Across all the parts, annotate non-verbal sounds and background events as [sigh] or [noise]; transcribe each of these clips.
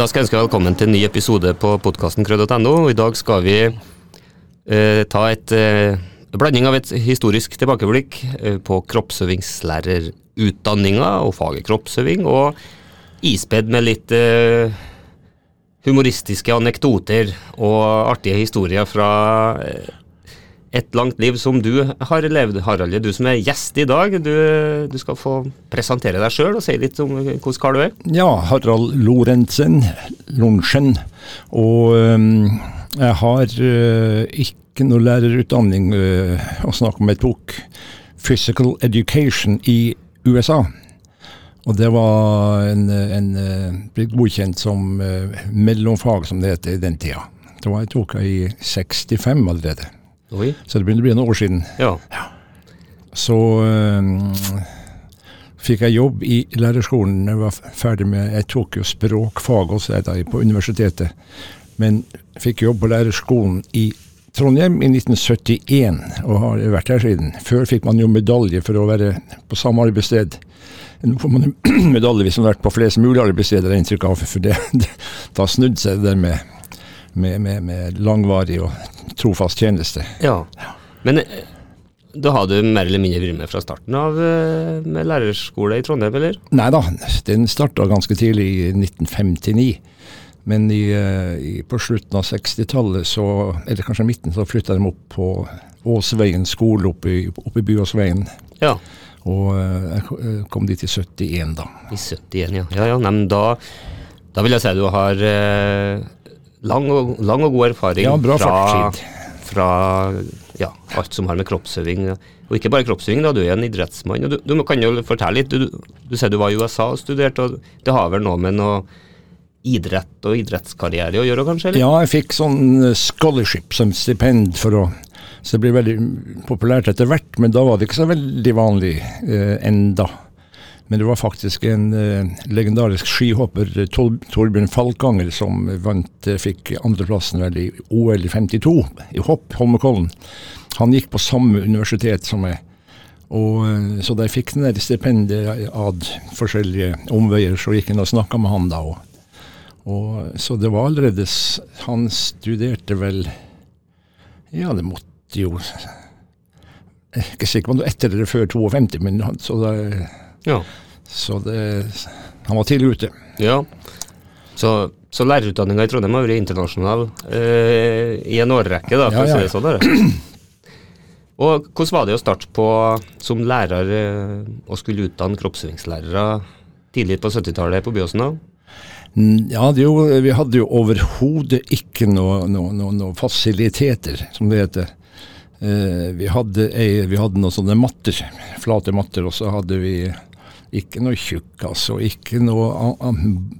Da skal jeg ønske velkommen til en ny episode på podkasten krød.no. I dag skal vi eh, ta et eh, blanding av et historisk tilbakeblikk eh, på kroppsøvingslærerutdanninga og faget kroppsøving, og ispedd med litt eh, humoristiske anekdoter og artige historier fra eh, et langt liv som du har levd, Harald. Du som er gjest i dag, du, du skal få presentere deg sjøl og si litt om hvordan kar du er. Ja, Harald Lorentzen Lorentzen. Og um, jeg har øh, ikke noe lærerutdanning øh, å snakke om. Jeg tok physical education i USA. Og det var en, en, blitt godkjent som uh, mellomfag, som det heter i den tida. Det var jeg tok i 65 allerede. Oi. Så det begynner å bli noen år siden. Ja. ja. Så um, fikk jeg jobb i lærerskolen. Jeg var ferdig med, jeg tok jo språkfag også jeg, da, på universitetet. Men fikk jobb på lærerskolen i Trondheim i 1971, og har vært her siden. Før fikk man jo medalje for å være på samme arbeidssted. Nå får man [clears throat] medalje hvis man har vært på flest mulig arbeidssteder, har inntrykk av. For det, [laughs] det, da snudde seg det der med med, med, med langvarig og trofast tjeneste. Ja, men eh, da har du mer eller mindre vært med fra starten av eh, med lærerskole i Trondheim, eller? Nei da, den starta ganske tidlig, i 1959. Men i, eh, i, på slutten av 60-tallet, eller kanskje midten, så flytta de opp på Åsveien skole oppe i, opp i Byåsveien. Ja. Og jeg kom dit i 71, da. I 71, ja. Ja, ja, nei, men da, da vil jeg si du har lang og, lang og god erfaring ja, bra fra, fra ja, alt som har med kroppsøving Og ikke bare kroppsøving, da, du er en idrettsmann. og Du, du kan jo fortelle litt. Du, du sier du var i USA og studerte, og det har vel noe med noe idrett og idrettskarriere å gjøre, kanskje? Eller? Ja, jeg fikk sånn scholarship som stipend for å Så det ble veldig populært etter hvert, men da var det ikke så veldig vanlig eh, enda. Men det var faktisk en uh, legendarisk skihopper, Tor Torbjørn Falkanger, som vant, uh, fikk andreplassen vel i OL i 52 i hopp, Holmenkollen. Han gikk på samme universitet som meg. Og, uh, så da jeg fikk den stipendet ad forskjellige omveier, så gikk jeg og snakka med han da. òg. så det var allerede Han studerte vel Ja, det måtte jo Jeg er ikke sikker på om det var etter eller før 52, men så da ja. Så det, han var tidlig ute. Ja. Så, så lærerutdanninga i Trondheim har vært internasjonal eh, i en årrekke, da, for ja, ja. å si det sånn. Der. [clears throat] Og hvordan var det å starte på som lærer eh, og skulle utdanne kroppsøvingslærere tidlig på 70-tallet på Byåsen? da? Mm, ja, jo, vi hadde jo overhodet ikke noen noe, noe, noe fasiliteter, som det heter. Eh, vi, hadde vi hadde noen sånne matter, flate matter, og så hadde vi ikke noe tjukkas og ikke noe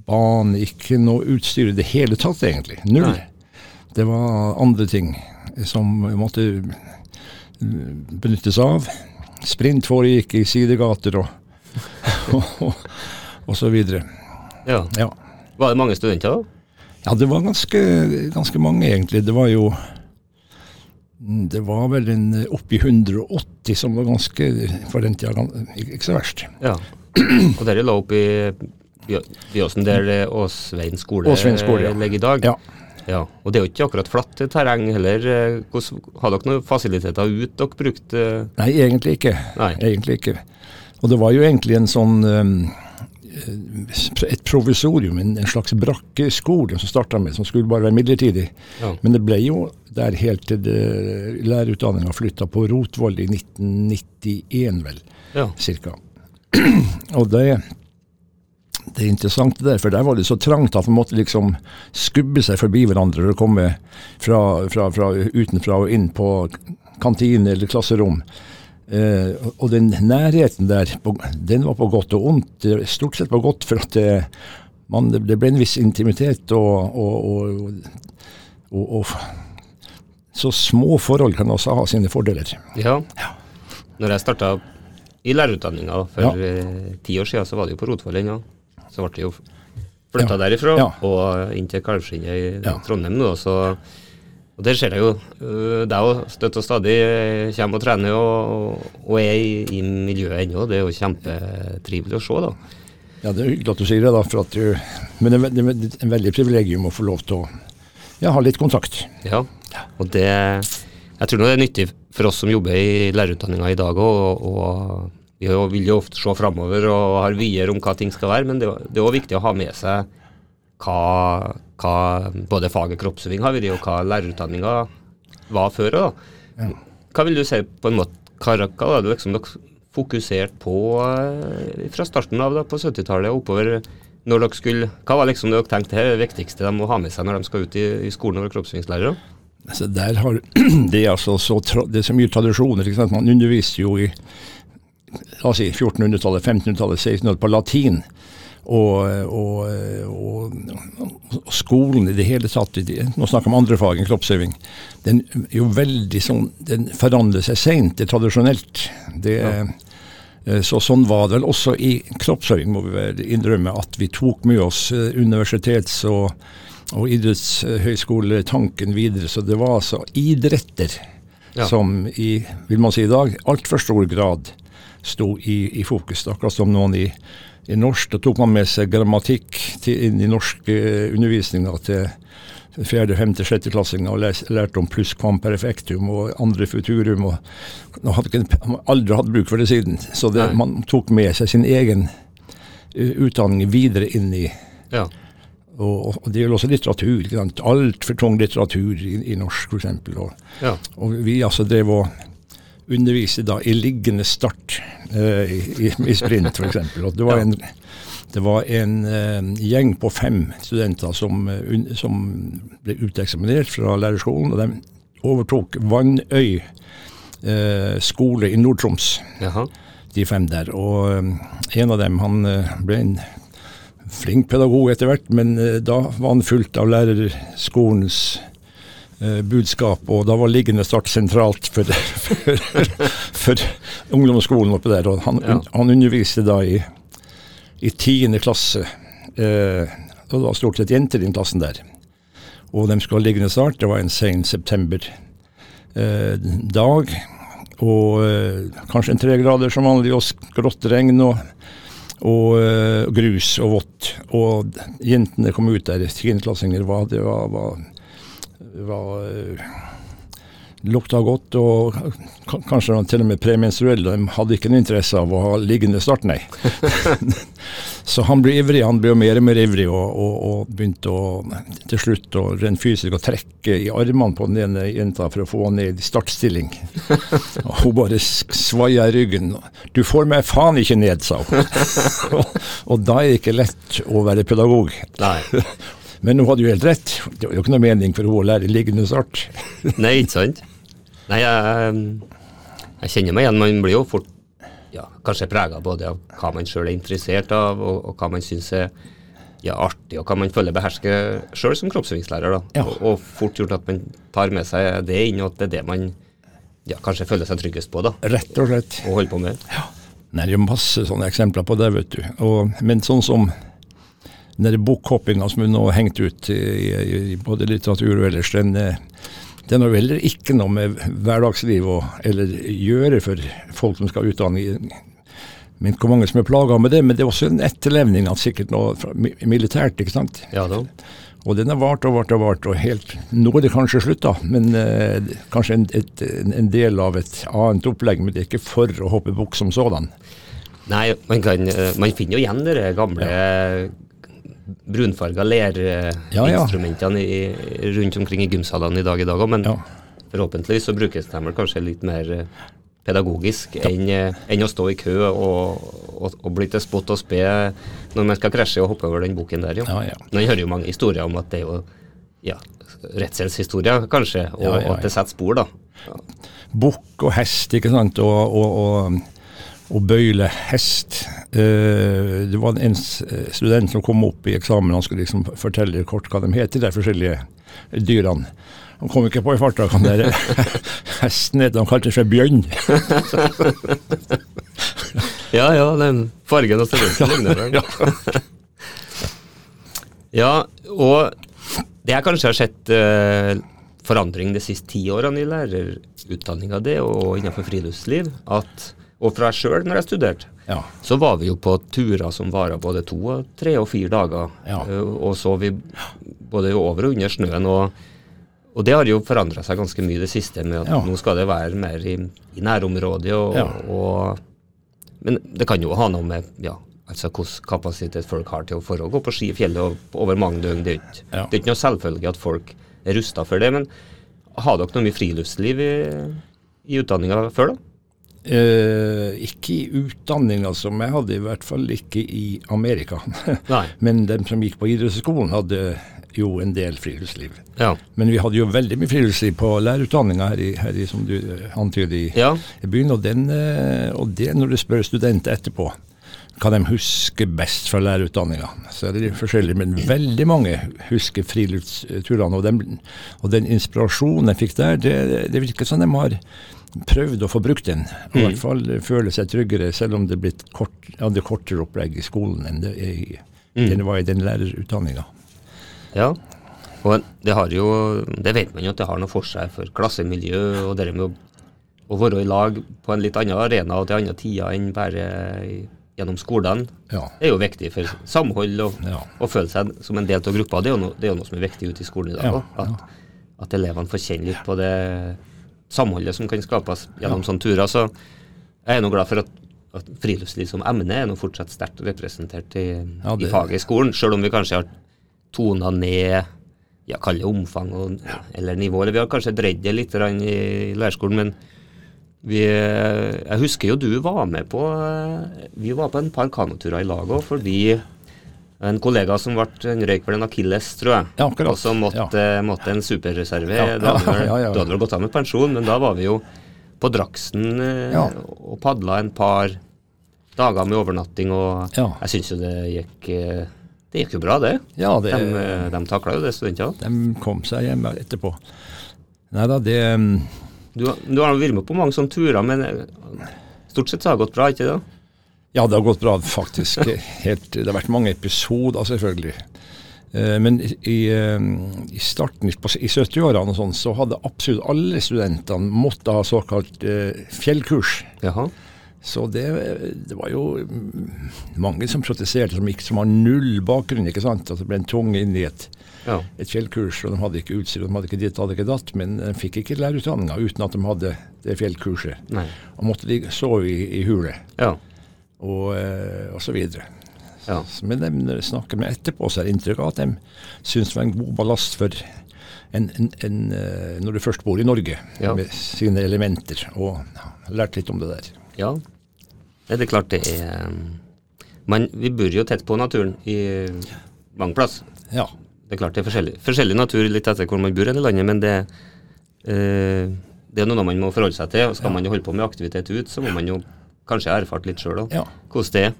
bane, ikke noe utstyr i det hele tatt, egentlig. Null. Nei. Det var andre ting som måtte benyttes av. Sprint foregikk i sidegater og, [laughs] og, og, og, så videre. Ja. ja. Var det mange studenter da? Ja, det var ganske, ganske mange, egentlig. Det var jo Mm, det var vel en eh, oppi 180 som var ganske for den tida ikke så verst. Ja, Og dere lå oppi Byåsen, der Åsveien skole, Åsvein skole ja. ligger i dag? Ja. ja. Og det er jo ikke akkurat flatt terreng heller. Hvordan, har dere noen fasiliteter ut dere brukte? Nei, egentlig ikke. Nei. Egentlig ikke. Og det var jo egentlig en sånn um, et provisorium, en, en, slags brakkeskole som starta med, som skulle bare være midlertidig. Ja. Men det ble jo der helt til lærerutdanninga flytta på Rotvoll i 1991, vel. Ja. Cirka. [clears throat] Og det, det er interessant det der, for der var det så trangt at man måtte liksom skubbe seg forbi hverandre for å komme fra, fra, fra utenfra og inn på kantine eller klasserom. Eh, og den nærheten der, den var på godt og ondt. Stort sett på godt, for at det, man, det ble en viss intimitet og, og, og, og, Så små forhold kan også ha sine fordeler. Ja. ja. Når jeg starta i lærerutdanninga for. Eh, ti år siden, så var det jo på Rotvoll ennå. Så ble det jo flytta derifra og inn til Kalvskinnet i Trondheim nå. så og Der ser jeg jo Det deg òg støtt og stadig kommer og trener og, og er i, i miljøet ennå. Det er jo kjempetrivelig å se. da. Ja, Det er hyggelig at du sier det, da. For at du, men det er, det er en veldig privilegium å få lov til å ja, ha litt kontakt. Ja, og det Jeg tror det er nyttig for oss som jobber i lærerutdanninga i dag òg, og vi vil jo ofte se framover og har vyer om hva ting skal være, men det, er òg viktig å ha med seg hva, hva både faget kroppsøving har vært, og hva lærerutdanninga var før. Da. Hva vil du si på en måte, hva, hva var det liksom dere fokusert på eh, fra starten av da, på 70-tallet og oppover? når dere skulle, Hva var liksom det dere tenkte er det viktigste de må ha med seg når de skal ut i, i skolen og være kroppsøvingslærere? Altså der har, [clears throat] det, er altså så, det er så mye tradisjoner. Man underviste jo i la oss si 1400-tallet, 1500-tallet, 1600-tallet på latin. Og, og, og, og, skolen i det hele tatt Nå snakker vi om andre fag enn kroppsøving. Den sånn, den forandrer seg seint. Det er tradisjonelt. Det, ja. Eh, så Sånn var det vel også i kroppsøving, må vi vel innrømme. At vi tok med oss eh, universitets- og, og idrettshøyskoletanken videre. Så det var altså idretter ja. som i, vil man si i dag, altfor stor grad sto i, i fokus. Akkurat som noen i, i norsk. Da tok man med seg grammatikk til, inn i norsk undervisning undervisninga til fjerde, femte, sjette klassinger og lærte om pluss quam perfektum og andre futurum. og, og hadde ikke, Aldri hatt bruk for det siden. Så det, man tok med seg sin egen uh, utdanning videre inn i ja. Og, og, det gjelder også litteratur. Altfor tung litteratur i, i norsk, f.eks. Og, ja. og vi altså drev og undervise da i liggende start uh, i, i, sprint, f.eks. Det var en, det var en uh, gjeng på fem studenter som, uh, un, som ble uteksaminert fra lærerskolen. og de overtok Vannøy skole i Nord-Troms, de fem der. Og en av dem han ble en flink pedagog etter hvert, men da var han fulgt av lærerskolens Eh, budskap, og da var liggende start sentralt for, [laughs] for, for ungdomsskolen oppe der. og Han, ja. han underviste da i, i tiende klasse. Eh, og det var stort sett jenter i den klassen der. Og de skulle ha liggende start. Det var en sen september eh, dag. Og eh, kanskje en tre grader som vanlig, og grått regn. og og uh, grus og vått. Og jentene kom ut der, tiendeklassinger, var, det var, var var eh, lukta godt, og kanskje til og med premenstruelle. De hadde ikke noe interesse av å ha liggende start, nei. [laughs] så han ble ivrig, han ble mer og mer ivrig, og, og, og begynte å, til slutt å, rent fysisk å trekke i armene på den ene jenta for å få henne ned i startstilling. [laughs] og hun bare svaia i ryggen. 'Du får meg faen ikke ned', sa hun. [laughs] og, og da er det ikke lett å være pedagog. Nei. Men hun hadde jo helt rett. Det var jo ikke noe mening for henne å lære liggende start. Nei, ikke sant. Nei, jeg, jeg, kjenner meg igjen. Man blir jo fort ja, kanskje prega både av hva man sjøl er interessert av, og, og hva man syns er ja, artig, og hva man føler behersker sjøl som kroppsøvingslærer. Ja. Og, og, fort gjort at man tar med seg det inn, og at det er det man ja, kanskje føler seg tryggest på. da. Rett og slett. Og holder på med. Ja. Nei, det er masse sånne eksempler på det, vet du. Og, men sånn som den bokhoppinga som vi nå har hengt ut i, i, både litteratur og ellers, den, eh, er har heller ikke noe med hverdagsliv å eller gjøre for folk som skal utdanne. Men hvor mange som er plaga med det, men det er også en etterlevning av sikkert noe militært, ikke sant. Ja da. Og den har vart og vart og vart, og helt Nå er det kanskje slutta, men eh, kanskje en, et, en, del av et annet opplegg. Men det er ikke for å hoppe bukk som sådan. Nei, man, kan, eh, man finner jo igjen de gamle ja brunfarga lerinstrumentene ja, ja. rundt omkring i gymsalene i dag i dag òg, men ja. forhåpentligvis så brukes de vel kanskje litt mer eh, pedagogisk enn, eh, enn, å stå i kø og, og, og bli til spott og spe når man skal krasje og hoppe over den boken der. Jo. Man hører jo mange historier om at det er jo ja, redselshistorier, kanskje, og, og at det setter spor, da. Bukk og hest, ikke sant, og, og å bøyle hest. Uh, det var en student som kom opp i eksamen, han skulle liksom fortelle kort hva de heter, de forskjellige dyrene. Han kom ikke på i farta hva den [laughs] hesten het, han kalte seg Bjørn. [laughs] ja ja, den fargen og størrelsen [laughs] ligner vel. ja, og det jeg kanskje har sett uh, forandring de siste ti årene i lærerutdanninga, det og innenfor friluftsliv, at Og fra sjøl, når jeg studerte, Ja. så var vi jo på turer som varer både to, og tre og fire dager. Ja. Eh, Og så vi både over og under snøen. Og, og det har jo forandra seg ganske mye det siste, med at Ja. nå skal det være mer i, i nærområdet. Og, og, men det kan jo ha noe med ja, altså hvilken kapasitet folk har til å for å gå på ski i fjellet over mange døgn. Det er ikke, det er ikke noe selvfølge at folk er rusta for det. Men har dere noe mye friluftsliv i, i utdanninga før, da? Eh, ikke i utdanninga som jeg hadde i hvert fall ikke i Amerika. [laughs] Men dem som gikk på idrettsskolen, hadde jo en del friluftsliv. Ja. Men vi hadde jo veldig mye friluftsliv på lærerutdanninga her, i, her i, som du eh, antyder i, ja. i byen. Og, den, eh, og det, når du spør studenter etterpå hva de husker best fra lærerutdanninga, så er det litt forskjellig. Men veldig mange husker friluftsturene. Og, og den inspirasjonen jeg fikk der, det, det virker som de har prøvd å få brukt den. Og i hvert fall føle seg tryggere, selv om det blitt kort, hadde kortere opplegg i skolen enn det, i, det var i den lærerutdanninga. Ja, og det har jo Det vet man jo at det har noe for seg for klassemiljø og det med å, å være i lag på en litt annen arena og til andre tider enn bare gjennom skolen. Ja. Det er jo viktig for samhold og, Ja. og føle seg som en del av gruppa. Det er jo noe, det er jo noe som er viktig ute i skolen i dag Ja. At, at elevene får kjenne litt på det samholdet som kan skapes gjennom sånne turer. Så jeg er nå glad for at, at friluftsliv som emne er nå fortsatt sterkt representert i, Ja, i faget i skolen, selv om vi kanskje har tona ned ja, kall det omfang og, eller nivå. Eller vi har kanskje dreid det litt i lærerskolen, men vi, jeg husker jo du var med på Vi var på en par kanoturer i lag òg, fordi en kollega som ble en røyk vel en akilles, tror jeg. Ja, akkurat. Og så måtte, måtte en superreserve. Ja, Da hadde ja, vel- ja, ja. Gått av med pensjon, men da var vi jo på Draksen eh, Ja. og padla en par dager med overnatting, og Ja. jeg syns jo det gikk eh, Det gikk jo bra, det. Ja, det, De, eh, de takla jo det, studentene. de kom seg hjem etterpå. Nei da, det mm, Du, du har vært med på mange sånne turer, men stort sett så har det gått bra, ikke det? Ja, det har gått bra, faktisk. [laughs] Helt, det har vært mange episoder, selvfølgelig. Eh, Men i, eh, i starten, i 70-årene og sånn, så hadde absolutt alle studentene måttet ha såkalt eh, fjellkurs. Jaha. Så det, det var jo mm, mange som protesterte, som, ikke, som har null bakgrunn. ikke sant? At det ble en tung inn i et, Ja. et fjellkurs, og de hadde ikke utstyr, de hadde ikke ditt, hadde ikke datt, men de fikk ikke lærerutdanninga uten at de hadde det fjellkurset. Nei. Og måtte de sove i, i hule, Ja. Og, eh, og så videre. Ja. Men de, snakker med etterpå, så er det inntrykk av at de syns det var en god ballast for en, en, en, eh, når du først bor i Norge, Ja. med sine elementer, og lært litt om det der. ja. Det er klart det er Men Vi bor jo tett på naturen i mange plass. Ja. Det er klart det er forskjellig, forskjellig natur litt etter hvor man bor i landet, men det, eh, det er noe man må forholde seg til. og Skal man jo holde på med aktivitet ut, så må man jo kanskje har erfart litt sjøl òg, Ja. hvordan det er.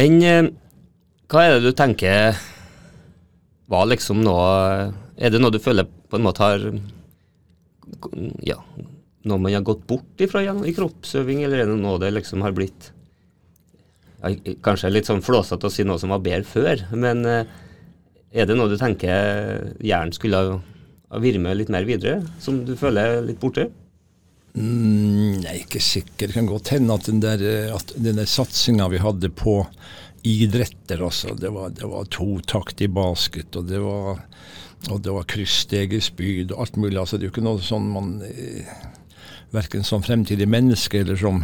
Enn eh, Hva er det du tenker var liksom noe Er det noe du føler på en måte har Ja, noe man har gått bort ifra gjennom i kroppsøving, eller er det noe det liksom har blitt ja, Kanskje litt sånn flåsete å si noe som var bedre før, men eh, er det noe du tenker hjernen skulle ha, ha vært med litt mer videre, som du føler er litt borte? Mm, jeg er ikke sikker. Det kan godt hende at den der, eh, der satsinga vi hadde på idretter, altså, det var, det var totakt i basket, og det var, og var krysssteg i spyd og alt mulig. altså Det er jo ikke noe sånn man eh, Verken som fremtidig menneske eller som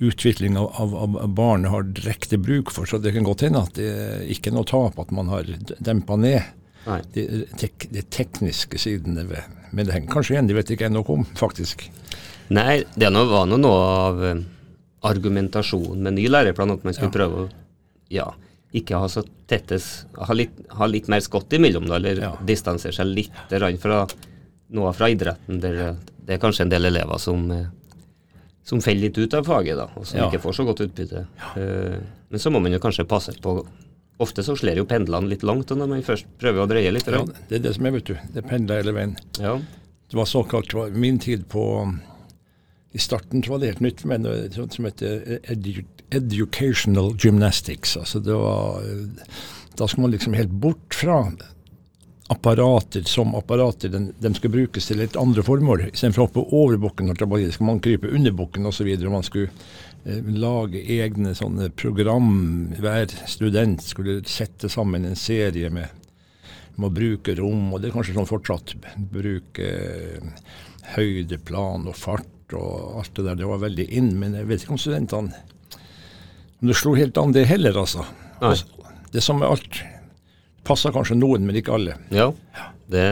utvikling av, av, av barn har direkte bruk for. Så det kan godt hende at det ikke er noe tap at man har dempa ned Nei. De, tek, de tekniske sidene ved Men det henger kanskje igjen, det vet ikke jeg noe om, faktisk. Nei, det var nå noe av eh, argumentasjonen med ny læreplan, at man skulle Ja. prøve å ja, ikke ha så tettes Ha litt, ha litt mer skott imellom, da, eller Ja. distansere seg litt fra noe fra idretten, der eh, det er kanskje en del elever som eh, som faller litt ut av faget, da, og som Ja. ikke får så godt utbytte. Eh, men så må man jo kanskje passe på Ofte så slår jo pendlene litt langt når man først prøver å dreie litt. Ja, det er det som er, vet du. Det pendler hele veien. Ja. Det var såkalt min tid på I starten så var det helt nytt for meg, noe som heter edu, educational gymnastics. Altså det var Da skal man liksom helt bort fra apparater som apparater. Den, de skal brukes til litt andre formål. Istedenfor å hoppe over bukken, skal man krype under bukken osv. Man skulle eh, lage egne sånne program. Hver student skulle sette sammen en serie med, med å bruke rom, og det er kanskje sånn fortsatt. Bruke eh, høydeplan og fart og alt det der. Det var veldig inn, men jeg vet ikke om studentene Om det slo helt an, det heller, altså. Nei. Det er som med alt. Passer kanskje noen, men ikke alle. Ja, det,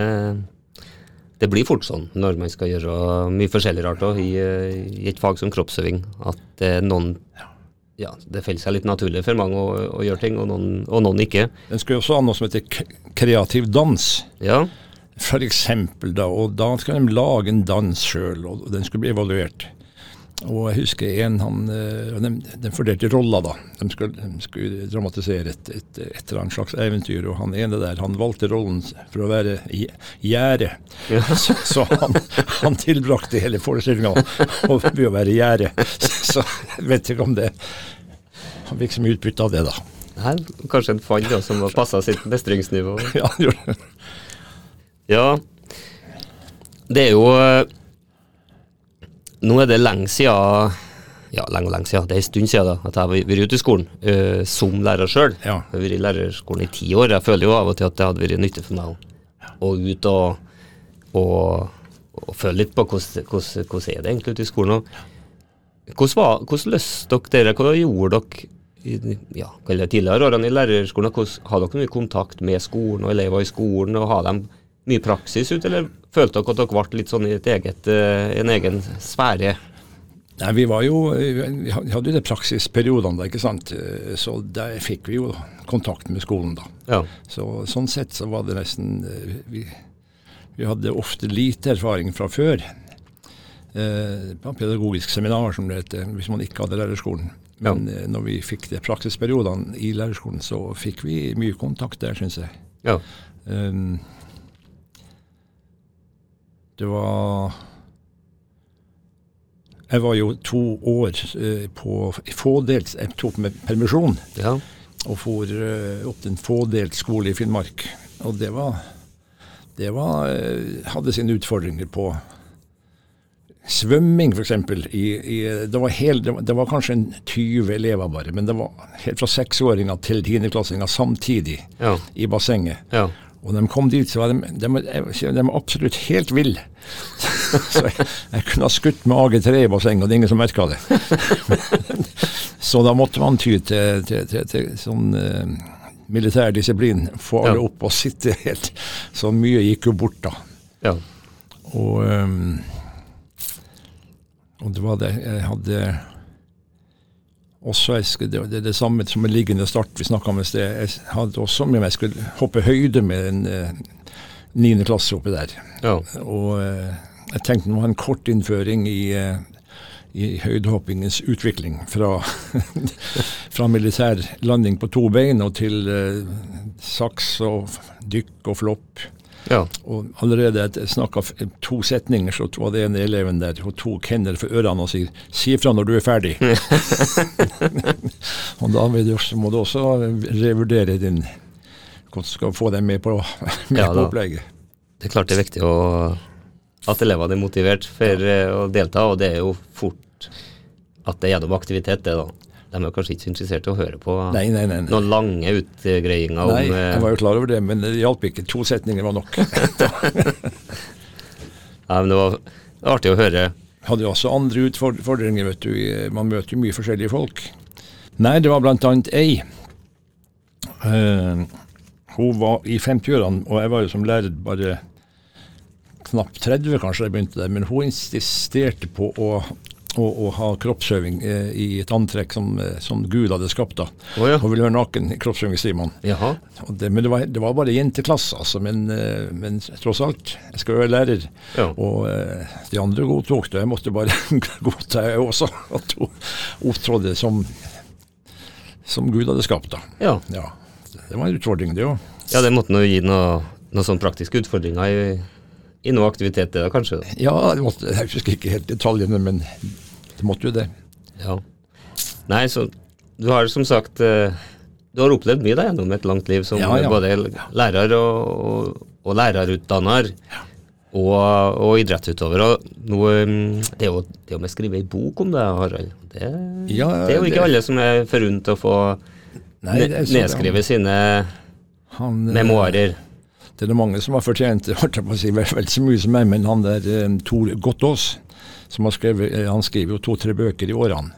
det blir fort sånn når man skal gjøre mye forskjellig rart også, i, eh, i et fag som kroppsøving, at noen ja, det faller seg litt naturlig for mange å, å gjøre ting, og noen, og noen ikke. Den skulle også ha noe som heter kreativ dans. Ja, For eksempel da, og da skal de lage en dans sjøl, og den skulle bli evaluert. Og jeg husker en han eh, De, de fordelte roller, da. De skulle, de skulle dramatisere et, et, et eller annet slags eventyr, og han ene der, han valgte rollen for å være i gjerde. Ja. [laughs] Så, så han, han tilbrakte hele forestillinga ved å være gjerdet. Så jeg vet ikke om det Han fikk så mye utbytte av det, da. her kanskje en fant som passa sitt mestringsnivå. [laughs] Ja, det. Ja, det er jo eh, Nå er det lenge siden Ja, lenge og lenge siden. Det er en stund siden da, at jeg har vært ute i skolen uh, som lærer sjøl. Ja. Jeg har vært i lærerskolen i ti år. Jeg føler jo av og til at det hadde vært nyttig for meg å, ut og, og, og føle litt på hvordan, hvordan, hvordan er det egentlig ute i skolen. Hvordan, var, hvordan løste dere Hva gjorde dere i ja, det, tidligere årene i lærerskolen? Hvordan, har dere mye kontakt med skolen og elever i skolen? og Har de mye praksis ute, eller følte dere at dere ble litt sånn i et eget, eh, en egen sfære? Nei, Vi var jo, vi hadde jo de praksisperiodene, da, ikke sant. Eh, så der fikk vi jo kontakt med skolen, da. Ja. Så Sånn sett så var det nesten eh, Vi, vi hadde ofte lite erfaring fra før. Eh, på pedagogisk seminar, som det heter, hvis man ikke hadde lærerskolen. Men ja. når vi fikk de praksisperiodene i lærerskolen, så fikk vi mye kontakt der, syns jeg. ja. Um, det var Jeg var jo to år eh, på fådels Jeg tok med permisjon Ja. og for eh, opp til en fådelt skole i Finnmark. Og det var Det var eh, hadde sine utfordringer på svømming, f.eks. Det, var det, var, det var kanskje en 20 elever bare, men det var helt fra seksåringer til tiendeklassinger samtidig Ja. i bassenget. ja. Og når de kom dit, så var de, de, de var absolutt helt ville. [laughs] Så jeg, jeg kunne ha skutt med AG3 i bassenget, og det er ingen som merka det. [laughs] Så da måtte man ty til, til, til, til sånn uh, militær disiplin. Få alle Ja. opp og sitte helt. Så mye gikk jo bort da. ja. Og, um, og det var det jeg hadde også jeg skulle, det, det det samme som en liggende start vi snakka om i sted. Jeg hadde også med meg jeg skulle hoppe høyde med en eh, niende klasse oppi der. ja. Og eh, jeg tenkte nå en kort innføring i, eh, i høydehoppingens utvikling. Fra, [laughs] fra militær landing på to bein og til eh, saks og dykk og flopp. Ja. Og allerede etter jeg snakka to setninger, så var det en eleven der og tok hender for ørene og sier 'si ifra når du er ferdig'. [laughs] og da også- må du også revurdere din hvordan du skal få dem med på, [laughs] med Ja, på opplegget. Det er klart det er viktig å, at elevene er motivert for ja. å delta, og det er jo fort at det er gjennom aktivitet, det da. De er kanskje ikke så interessert i å høre på Nei, nei, nei. noen lange utgreiinger om Nei, eh, jeg var jo klar over det, men det hjalp ikke. To setninger var nok. [laughs] nei, men det var det var artig å høre. Hadde jo også andre utfordringer, vet du. Man møter jo mye forskjellige folk. Nei, det var blant annet ei. Uh, hun var i 50-årene, og jeg var jo som lærer bare knapt 30 kanskje da jeg begynte der, men hun insisterte på å, å, og ha kroppsøving eh, i et antrekk som, eh, som Gud hadde skapt. da. Oh, ja. Hun ville være naken i kroppsøvingstimen. Jaha. Og det, men det var, det var bare jenteklasse, altså. Men, eh, men tross alt, jeg skal jo være lærer. Ja. Og eh, de andre godtok det. Jeg måtte bare [laughs] godta jeg også [laughs] at hun opptrådte som, som Gud hadde skapt. da. Ja. Ja, Det var en utfordring, det òg. ja, det måtte nå gi noe, noen sånne praktiske utfordringer i, i noe aktivitet, det da, kanskje? da. Ja, det måtte, jeg husker ikke helt detaljene, men det måtte jo det. Ja. Nei, så du har som sagt eh, Du har opplevd mye da gjennom et langt liv som Ja, ja. både lærer og, og, og lærerutdanner. Og, og idrettsutøver. Og mm, det, å, det å skrive ei bok om det, Harald. Det, Ja, det er jo ikke det- alle som er forunt å få Nei, er nedskrive sine Han, eh, memoarer. Det er det mange som har fortjent holdt jeg på å si, vel, vel så mye som meg, men han der eh, Tor Gottaas, som har skrevet, eh, han skriver jo to-tre bøker i årene.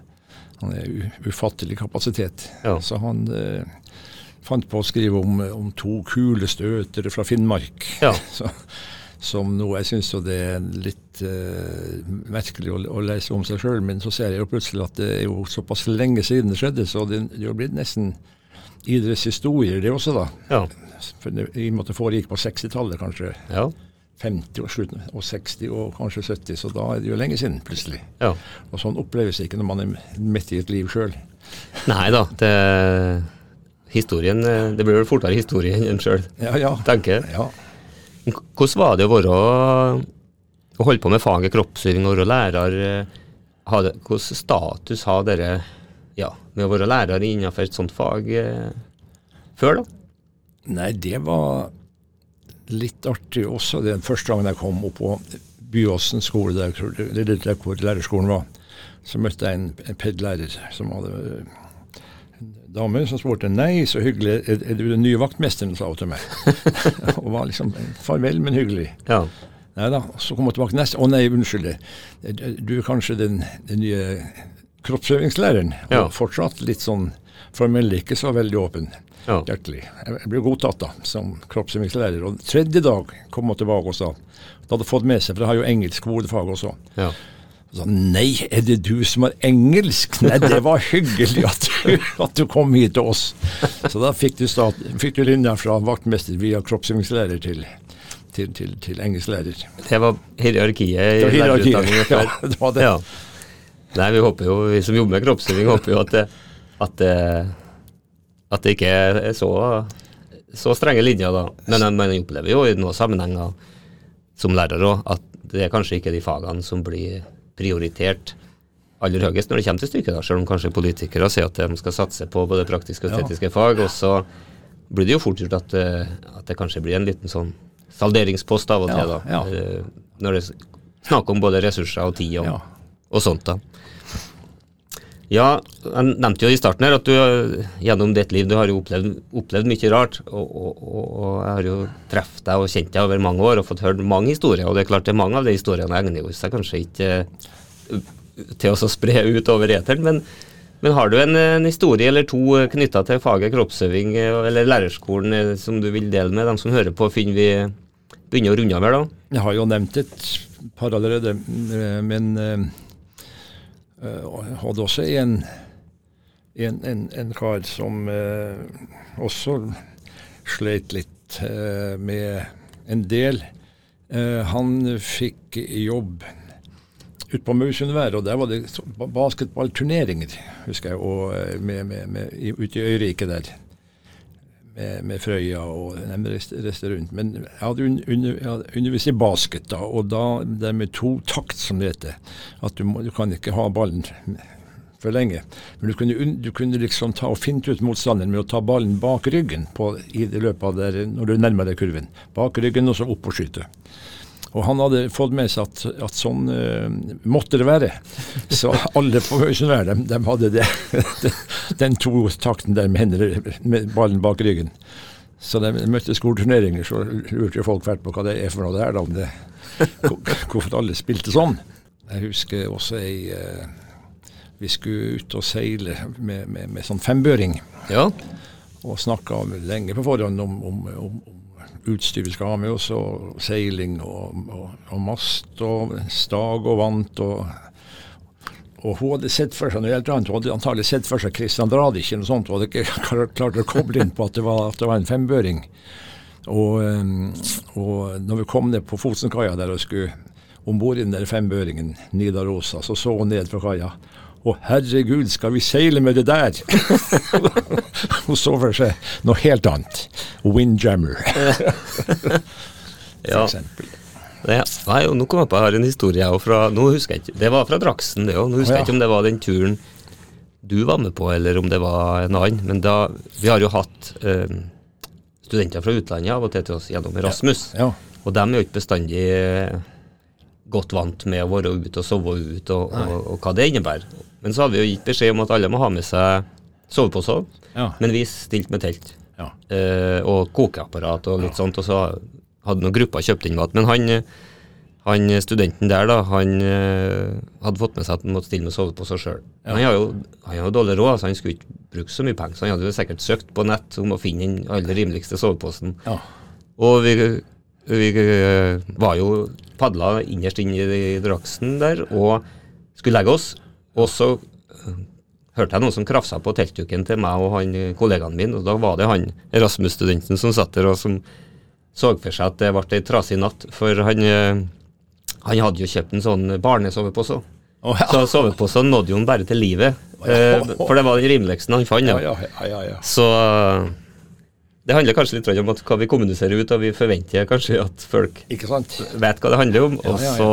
Han er ufattelig kapasitet. Ja. Så han eh, fant på å skrive om, om to kulestøtere fra Finnmark. Ja. [laughs] Så, som nå, Jeg syns jo det er litt eh, merkelig å, å lese om seg sjøl, men så ser jeg jo plutselig at det er jo såpass lenge siden det skjedde, så det, det er jo blitt nesten idrettshistorier, det også, da. Ja. For det, I og med at det foregikk på 60-tallet, kanskje Ja. 50 og slutten, og 60 og kanskje 70, så da er det jo lenge siden, plutselig. ja. Og sånn oppleves det ikke når man er midt i et liv sjøl. Nei da, det Historien eh, Det blir vel fortere historie enn en sjøl, Ja, ja. tenker jeg. ja. Hvordan var det å være Å holde på med faget kroppsøving og være lærer? eh, Hvilken status har dere ja, med å være lærer innenfor et sånt fag eh, før, da? Nei, det var litt artig også. Den første gangen jeg kom opp på Byåsen skole, der, der, er der hvor lærerskolen var, så møtte jeg en, en PED-lærer som hadde dame som spurte nei, så hyggelig, er, er du den nye vaktmesteren, sa hun til meg. [laughs] og var liksom farvel, men hyggelig. Ja. Nei da, så kom hun tilbake neste Å nei, unnskyld. Du er kanskje den, den nye kroppsøvingslæreren. Ja. Og fortsatt litt sånn formell, ikke så veldig åpen. Ja. Hjertelig. Jeg ble godtatt da, som kroppsøvingslærer. Og tredje dag kom hun tilbake og sa Hun hadde fått med seg, for jeg har jo engelsk hovedfag også. ja. Sa nei, er det du som har engelsk? Nei, det var hyggelig at du, at du kom hit til oss. Så da fikk du, stat, fikk du linja fra vaktmester via kroppsøvingslærer til, til, til, til engelsklærer. Det var hierarkiet i var lærerutdanningen ja, det var det. Ja. Nei, vi håper jo, vi som jobber med kroppsøving, håper jo at det, at det, at det ikke er så, så strenge linjer, da. Men man opplever jo i noen sammenhenger som lærer òg at det er kanskje ikke de fagene som blir prioritert aller høyest når det kommer til stykket, da, selv om kanskje politikere sier at de skal satse på både praktiske og Ja. fag. Og så blir det jo fort gjort at, eh, at det kanskje blir en liten sånn salderingspost av og til, da. ja. Eh, Når det er snakk om både ressurser og tid og, Ja. Og sånt, da. Ja, jeg nevnte jo i starten her at du gjennom ditt liv du har jo opplevd, opplevd mye rart. Og, og, og, jeg har jo truffet deg og kjent deg over mange år og fått hørt mange historier. Og det er klart det er mange av de historiene egner jo seg kanskje ikke eh, til å spre ut over eteren. Men, men har du en, en historie eller to knytta til faget kroppsøving eh, eller lærerskolen eh, som du vil dele med dem som hører på, Finner vi begynner å runde av her, da? Jeg har jo nevnt et par allerede, men jeg hadde også en, en, en, en kar som uh, også sleit litt uh, med en del. Han fikk jobb ute på Mausundvær, og der var det basketballturneringer, husker jeg, og med, med, med, ute i øyriket der med, med Frøya og reiste, rundt. Men jeg hadde undervist i basket, da, og da det med to takt, som det heter. At du, må, du kan ikke ha ballen for lenge. Men du kunne, du kunne liksom ta og finte ut motstanderen med å ta ballen bak ryggen på, i det løpet der, når du nærmer deg kurven. Bak ryggen og så opp og skyte. Og han hadde fått med seg at, at sånn uh, måtte det være. Så alle på Høysundvær de, de hadde [laughs] det, den to takten der med, hender, med ballen bak ryggen. Så de møtte skoleturneringer, så lurte folk hvert på hva det er for noe det er, da. Om det, hvorfor alle spilte sånn. Jeg husker også ei uh, Vi skulle ut og seile med, med, med sånn fembøring Ja. og snakka lenge på forhånd om, om, om utstyr vi skal ha med oss, og seiling og, og, og mast og stag og vant. og og hun hadde sett for seg noe helt annet. Hun hadde antagelig sett for seg Christian Radic eller noe sånt. Hun hadde ikke [laughs] klart å koble inn på at det var, at det var en fembøring. Og, um, og når vi kom ned på Fotsenkaia der og skulle om bord i den der fembøringen, Nidarosa, så så hun ned fra kaia. Å herregud, skal vi seile med det der? [laughs] hun så for seg noe helt annet. Windjammer, ja. [laughs] Nei, nå kom jeg på, jeg har en historie fra Nå husker jeg ikke, Det var fra Draksen, det òg. Nå husker ja. jeg ikke om det var den turen du var med på, eller om det var en annen. Men da Vi har jo hatt eh, studenter fra utlandet av og til til oss gjennom Rasmus. Ja. Og de er jo ikke bestandig eh, godt vant med å være ute og sove ute, og, og, og hva det innebærer. Men så hadde vi jo gitt beskjed om at alle må ha med seg sovepose, Ja. men vi stilte med telt. Ja. Eh, og kokeapparat og litt sånt, og så hadde noen grupper kjøpt inn mat. Men han, han studenten der, da, han eh, hadde fått med seg at han måtte stille med sovepose sjøl. Han har jo han har jo dårlig råd, så han skulle ikke bruke så mye penger, så han hadde jo sikkert søkt på nett om å finne den aller rimeligste soveposen. Ja. Og vi, vi eh, var jo padla innerst inn i draksen der og skulle legge oss. Og så eh, hørte jeg noen som krafsa på teltduken til meg og han eh, kollegaen min, og da var det han Erasmus-studenten som satt der og som så for seg at det ble ei trasig natt, for han, eh, han hadde jo kjøpt en sånn barnesovepose. Oh, ja. Så soveposen nådde jo han bare til livet, eh, for det var den rimeligste han fant. Ja, Ja. ja, ja, ja, ja. Så det handler kanskje litt om hva vi kommuniserer ut, og vi forventer kanskje at folk vet hva det handler om, og så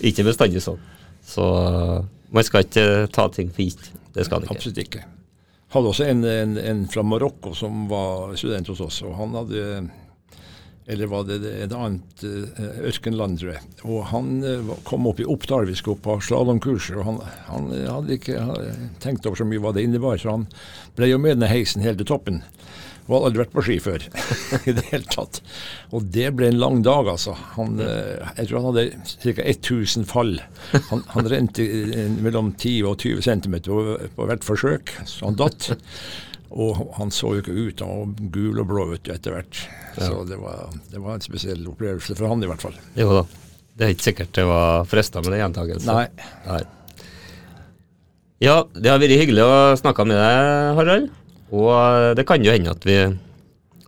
ikke bestandig sånn. Så eh, man skal ikke ta ting for gitt. Det skal man ikke. Absolutt ikke. Hadde også en, en, en fra Marokko som var student hos oss, og han hadde eller var det et annet eh, ørkenland, tror jeg. Og han eh, kom opp i Oppdal, vi skulle på slalåmkurs, og han, han hadde ikke tenkt over så mye hva det innebar, så han ble jo med denne heisen helt til toppen. Og hadde aldri vært på ski før [laughs] i det hele tatt. Og det ble en lang dag, altså. Han, eh, jeg tror han hadde ca. 1000 fall. Han, han rente mellom 10 og 20 cm på, på hvert forsøk, så han datt. Og han så jo ikke ut, han var gul og blå vet du, etter hvert. Så det var, det var en spesiell opplevelse for han i hvert fall. Jo da. Det er ikke sikkert det var frista med den gjentakelsen. Nei. Nei. Ja, det har vært hyggelig å snakke med deg, Harald. Og eh, det kan jo hende at vi,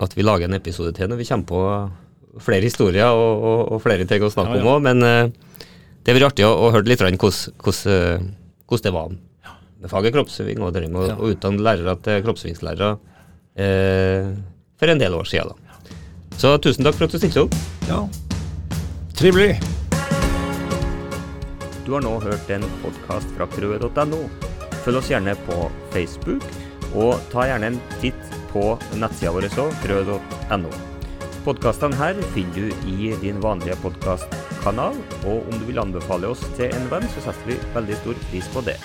at vi lager en episode til når vi kommer på flere historier og, og, og flere ting å snakke Ja, ja. om òg. Men eh, det blir artig å, å høre litt hvordan hvordan, eh, det var med faget kroppsøving, og det med å, Ja. å utdanne lærere til kroppsøvingslærere eh, for en del år siden. Da. Så tusen takk for at du stilte opp. Ja. Trivelig. Du har nå hørt en podkast fra krøe.no. Følg oss gjerne på Facebook, og ta gjerne en titt på nettsida vår òg, frø.no. Podkastene her finner du i din vanlige podkastkanal, og om du vil anbefale oss til en venn, så setter vi veldig stor pris på det.